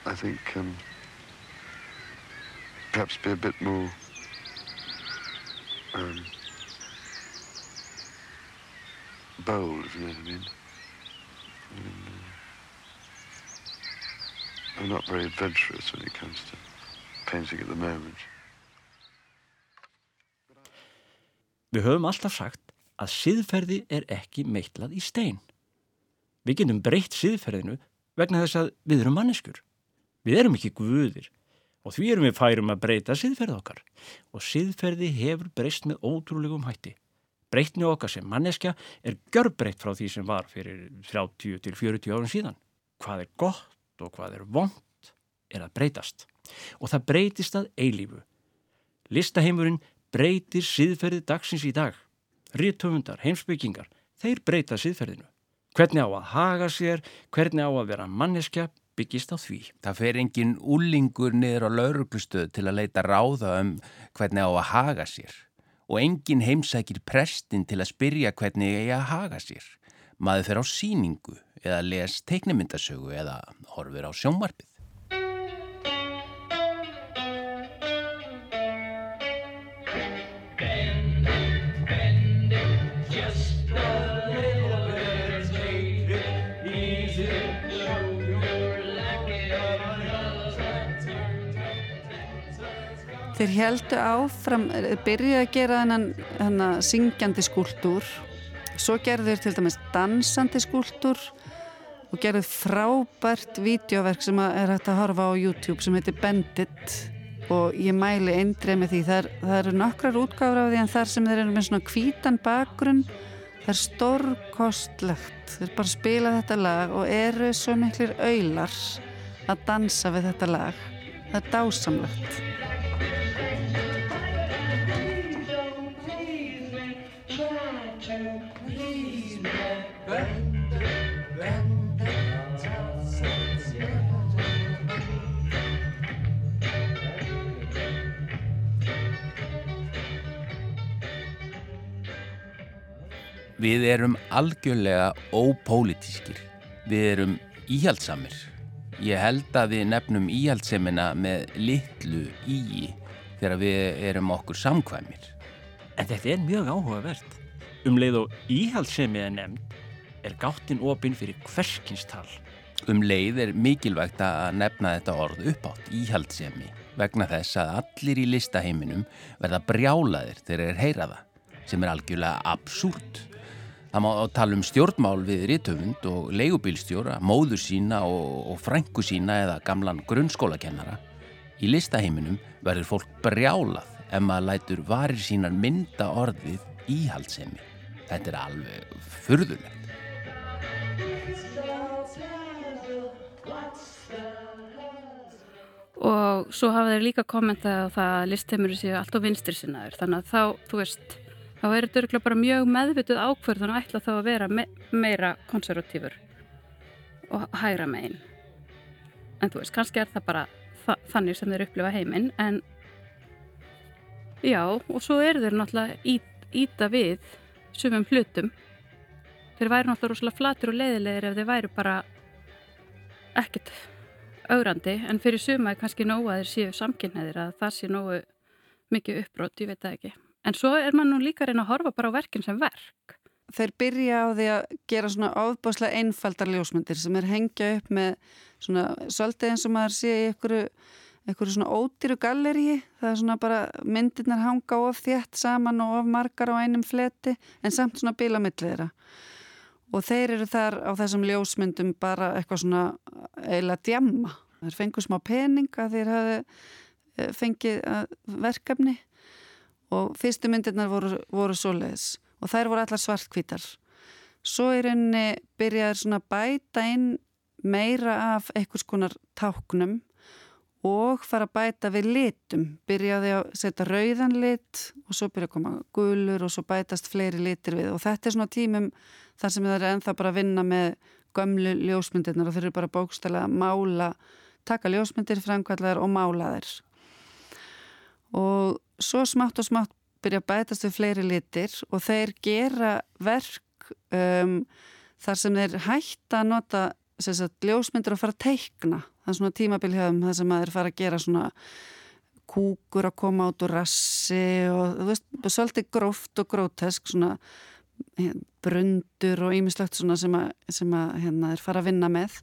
I think, um, perhaps be a bit more um, bold, if you know what I mean. And, uh, I'm not very adventurous when it comes to painting at the moment. Við höfum alltaf sagt að siðferði er ekki meitlað í stein. Við getum breytt siðferðinu vegna þess að við erum manneskur. Við erum ekki guðir og því erum við færum að breyta siðferði okkar. Og siðferði hefur breyst með ótrúlegum hætti. Breytni okkar sem manneskja er gjörbreytt frá því sem var fyrir 30 til 40 árum síðan. Hvað er gott og hvað er vond er að breytast. Og það breytist að eilífu. Listaheimurinn breytir siðferði dagsins í dag. Rítöfundar, heimsbyggingar, þeir breyta siðferðinu. Hvernig á að haga sér, hvernig á að vera manneskja byggist á því. Það fer engin úlingur niður á lauruglustöð til að leita ráða um hvernig á að haga sér og engin heimsækir prestin til að spyrja hvernig eigi að haga sér. Maður fer á síningu eða les teiknumyndasögu eða horfir á sjónvarpið. Þeir heldu áfram, byrjuði að gera þennan, syngjandi skúltúr, svo gerðu þeir til dæmis dansandi skúltúr og gerðu frábært vídeoverk sem er hægt að horfa á YouTube sem heitir Bandit og ég mæli eindreið með því. Það, er, það eru nokkrar útgáður af því en þar sem þeir eru með svona hvítan bakgrunn, það er stórkostlegt. Þeir bara spila þetta lag og eru svo miklir auðlar að dansa við þetta lag. Það er dásamlegt. Við erum algjörlega ópólitískir. Við erum íhaldsamir. Ég held að við nefnum íhaldsemina með litlu íi þegar við erum okkur samkvæmir. En þetta er mjög áhugavert. Um leið og íhaldsemi er nefnd er gáttin opinn fyrir hverskinstal. Um leið er mikilvægt að nefna þetta orð uppátt, íhaldsemi, vegna þess að allir í listaheiminum verða brjálaðir þegar þeir heyra það, sem er algjörlega absúrt. Það má tala um stjórnmál við rítöfund og leigubílstjóra, móður sína og, og frængu sína eða gamlan grunnskólakennara. Í listaheiminum verður fólk brjálað ef maður lætur varir sínar mynda orðið íhaldsemi. Þetta er alveg furðulegt. og svo hafa þeir líka kommentað á það að listheimur séu allt á vinstri sinnaður þannig að þá, þú veist þá er þetta örgulega bara mjög meðvituð ákverð þannig að ætla þá að vera me meira konservatífur og hægra megin en þú veist, kannski er það bara þa þannig sem þeir upplifa heiminn en já, og svo eru þeir náttúrulega ít, íta við sumum hlutum þeir væri náttúrulega rosalega flatur og leiðilegir ef þeir væri bara ekkert augrandi en fyrir suma er kannski nógu að þeir séu samkynneðir að það sé nógu mikið uppbrot, ég veit það ekki. En svo er maður nú líka reyna að horfa bara á verkin sem verk. Þeir byrja á því að gera svona ofbáslega einfaldar ljósmyndir sem er hengja upp með svona svolítið eins og maður sé í einhverju, einhverju svona ódýru galleríi. Það er svona bara myndirnar hanga of þétt saman og of margar á einum fleti en samt svona bílamillið þeirra. Og þeir eru þar á þessum ljósmyndum bara eitthvað svona eiginlega djamma. Þeir fengu smá pening að þeir hafi eh, fengið eh, verkefni og fyrstu myndirnar voru, voru svoleiðis og þær voru allar svartkvítar. Svo í rauninni byrjaði svona bæta inn meira af einhvers konar táknum og fara að bæta við litum. Byrjaði að setja rauðan lit og svo byrjaði að koma gulur og svo bætast fleiri litir við og þetta er svona tímum þar sem það er ennþá bara að vinna með gömlu ljósmyndirnar og þeir eru bara bókstælega að mála, taka ljósmyndir, framkvæmlegar og mála þær. Og svo smátt og smátt byrja að bætast við fleiri litir og þeir gera verk um, þar sem þeir hætta að nota sagt, ljósmyndir og fara að teikna. Það er svona tímabilhjöfum þar sem þeir fara að gera svona kúkur að koma át úr rassi og þú veist, svolítið gróft og grótesk svona brundur og ýmislegt svona sem að, sem að hérna, þeir fara að vinna með.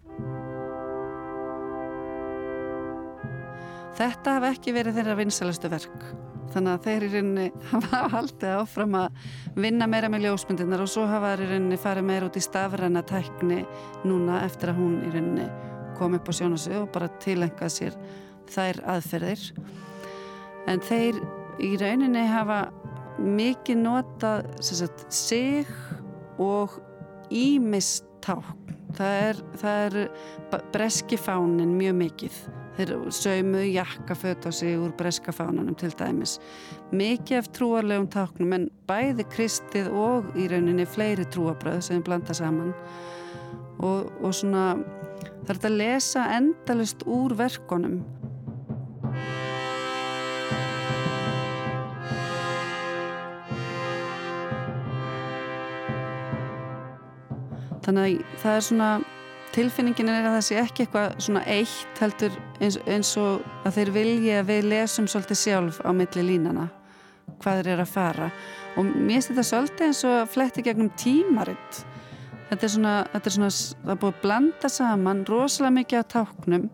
Þetta hafa ekki verið þeirra vinsalastu verk. Þannig að þeir í rauninni hafa haldið áfram að vinna meira með ljósmyndirnar og svo hafa þeir í rauninni farið meira út í stafræna tækni núna eftir að hún í rauninni kom upp á sjónasvið og bara tilengað sér þær aðferðir. En þeir í rauninni hafa mikið notað sagt, sig og ímistákn. Það er, er breski fánin mjög mikið þeir saumu jakkaföt á sig úr breska fánanum til dæmis mikið af trúarlegum táknum en bæði kristið og í rauninni fleiri trúabröð sem blanda saman og, og svona er þetta að lesa endalust úr verkonum þannig að það er svona tilfinningin er að það sé ekki eitthvað svona eitt heldur eins, eins og að þeir vilja að við lesum svolítið sjálf á milli línana hvað þeir eru að fara. Og mér finnst þetta svolítið eins og að fletti gegnum tímaritt þetta er svona, þetta er svona það er búið að blanda saman rosalega mikið á táknum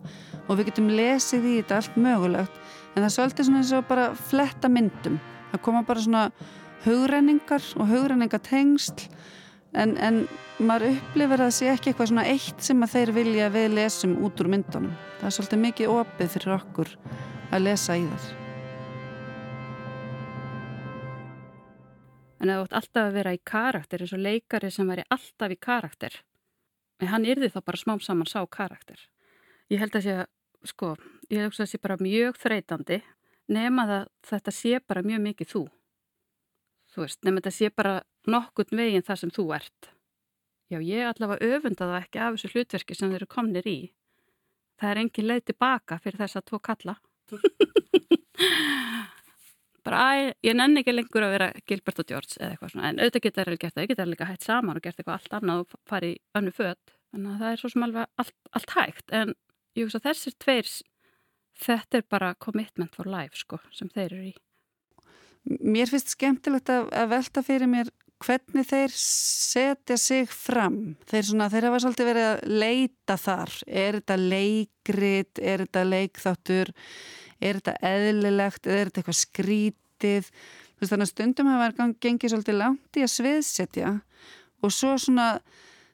og við getum lesið í þetta allt mögulegt en það er svolítið svona eins og bara fletta myndum það koma bara svona hugrenningar og hugrenningatengsl en, en maður upplifir að það sé ekki eitthvað svona eitt sem að þeir vilja við lesum út úr myndunum. Það er svolítið mikið opið fyrir okkur að lesa í þar. En það vart alltaf að vera í karakter eins og leikari sem væri alltaf í karakter. En hann yrði þá bara smám saman sá karakter. Ég held að sé að, sko, ég held að það sé bara mjög þreytandi nema það þetta sé bara mjög mikið þú. Þú veist, nema þetta sé bara nokkurt veginn það sem þú ert. Já, ég allavega öfunda það ekki af þessu hlutverki sem þeir eru komnir í. Það er engin leið tilbaka fyrir þess að tvo kalla. bara, æ, ég nenni ekki lengur að vera Gilbert og George eða eitthvað svona, en auðvitað geta þeir gert það, geta þeir líka hægt saman og gert eitthvað allt annað og farið í önnu född. Þannig að það er svo sem alveg allt, allt hægt, en ég hugsa þessir tveir, þetta er bara commitment for life, sko, sem þeir eru í. Mér finnst skemmtilegt að, að velta fyrir mér hvernig þeir setja sig fram. Þeir, svona, þeir hafa svolítið verið að leita þar. Er þetta leikrit, er þetta leikþáttur, er þetta eðlilegt, er þetta eitthvað skrítið. Veist, þannig að stundum hafa gengið svolítið langt í að sviðsetja og svo svona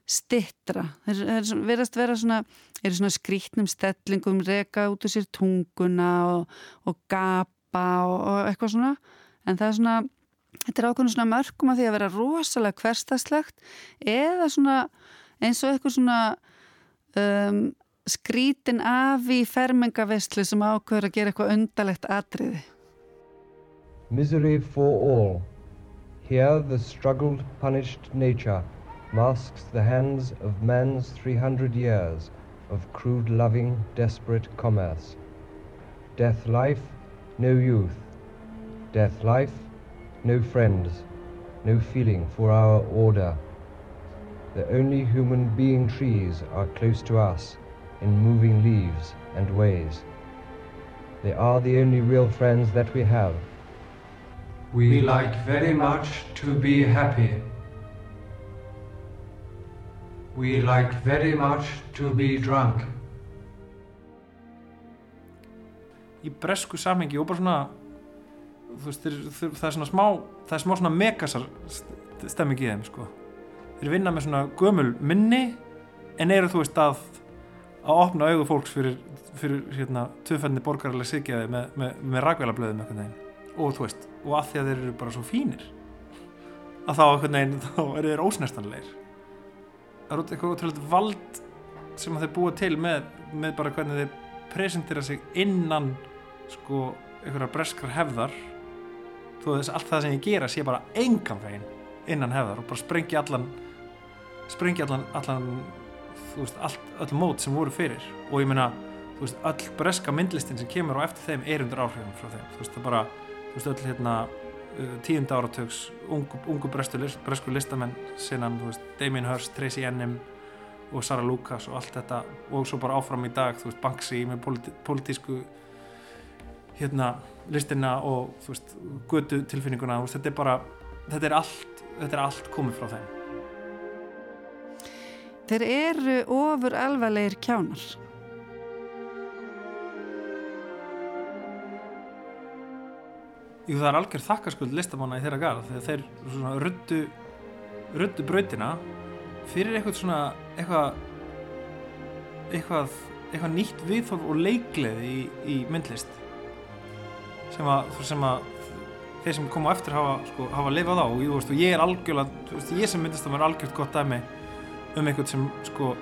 stittra. Þeir, þeir verðast vera svona, svona skrítnum stellingum, reka út úr sér tunguna og, og gapa og, og eitthvað svona. En það er svona þetta er ákveðin svona mörgum að því að vera rosalega hverstagslegt eða svona eins og eitthvað svona um, skrítin af í fermingavestlu sem ákveður að gera eitthvað undalegt atriði. Misery for all. Here the struggled, punished nature masks the hands of man's 300 years of crude loving, desperate commerce. Death life, no youth. Death life, no friends, no feeling for our order. The only human being trees are close to us in moving leaves and ways. They are the only real friends that we have, We like very much to be happy. We like very much to be drunk. í bresku samhengi og bara svona þú veist, þeir, þeir, það er svona smá það er smá svona megasar st- stemming í þeim sko þeir vinna með svona gömul minni en eru þú veist að að opna augu fólks fyrir, fyrir hérna, tvöfændni borgarlega sigjaði með, með, með veginn. Og þú veist, og að því að þeir eru bara svo fínir að þá veginn þá eru þeir ósnertanlegir. Það er út eitthvað ótrúlega vald sem þeir búa til með, með bara hvernig þeir presentera sig innan sko einhverjar breskar hefðar. Þú veist allt það sem ég gera sé bara engan veginn innan hefðar og bara sprengja allan sprengja allan, allan þú veist, allt, öll mót sem voru fyrir. Og ég meina, þú veist, öll breska myndlistin sem kemur á eftir þeim er undir áhrifum frá þeim, þú veist, það bara, þú veist, öll hérna uh, tíunda áratöks ungu, ungu bresku, list, bresku listamenn sinnan, þú veist, Damien Hirst, Tracy Ennim og Sarah Lucas og allt þetta. Og svo bara áfram í dag, þú veist, Banksy með politi politísku hérna, listina og þú veist, götu tilfinninguna, þú veist, þetta er bara þetta er allt, þetta er allt komið frá þeim Þeir eru ofur alvarlegir kjánar. Jú, það er algjör þakkarskuld listamanna í þeirra garð þegar þeir svona ruddu ruddu brautina fyrir eitthvað svona eitthvað eitthvað, eitthvað nýtt viðþorf og leikleði í, í myndlist sem að, sem að þeir sem koma eftir hafa, sko, hafa lifað á og ég, er algjörlega ég sem myndist að vera algjört gott dæmi um eitthvað sem sko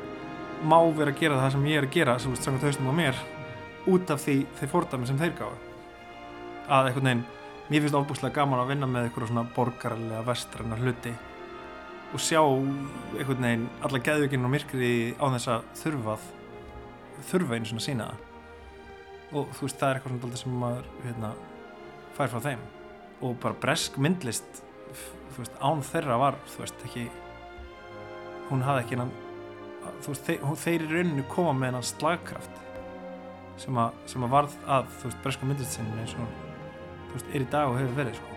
má vera að gera það sem ég er að gera sem veist, samkvæmt haustum á mér út af því þeir fordæmi sem þeir gáðu að einhvern veginn mér finnst ofbúslega gaman að vinna með eitthvað svona borgarlega vestræna hluti og sjá einhvern veginn alla geðvíkinn og myrkri á þess að þurfað þurfa einu svona sína og þú veist það er eitthvað svona sem maður hérna, fær frá þeim. Og bara bresk myndlist veist án þeirra var þú veist ekki hún hafði ekki hennan þú veist þeir, þeir í rauninu koma með hennan slagkraft sem að, sem að varð að þú veist breska myndlist sinni eins og þú veist er í dag og hefur verið sko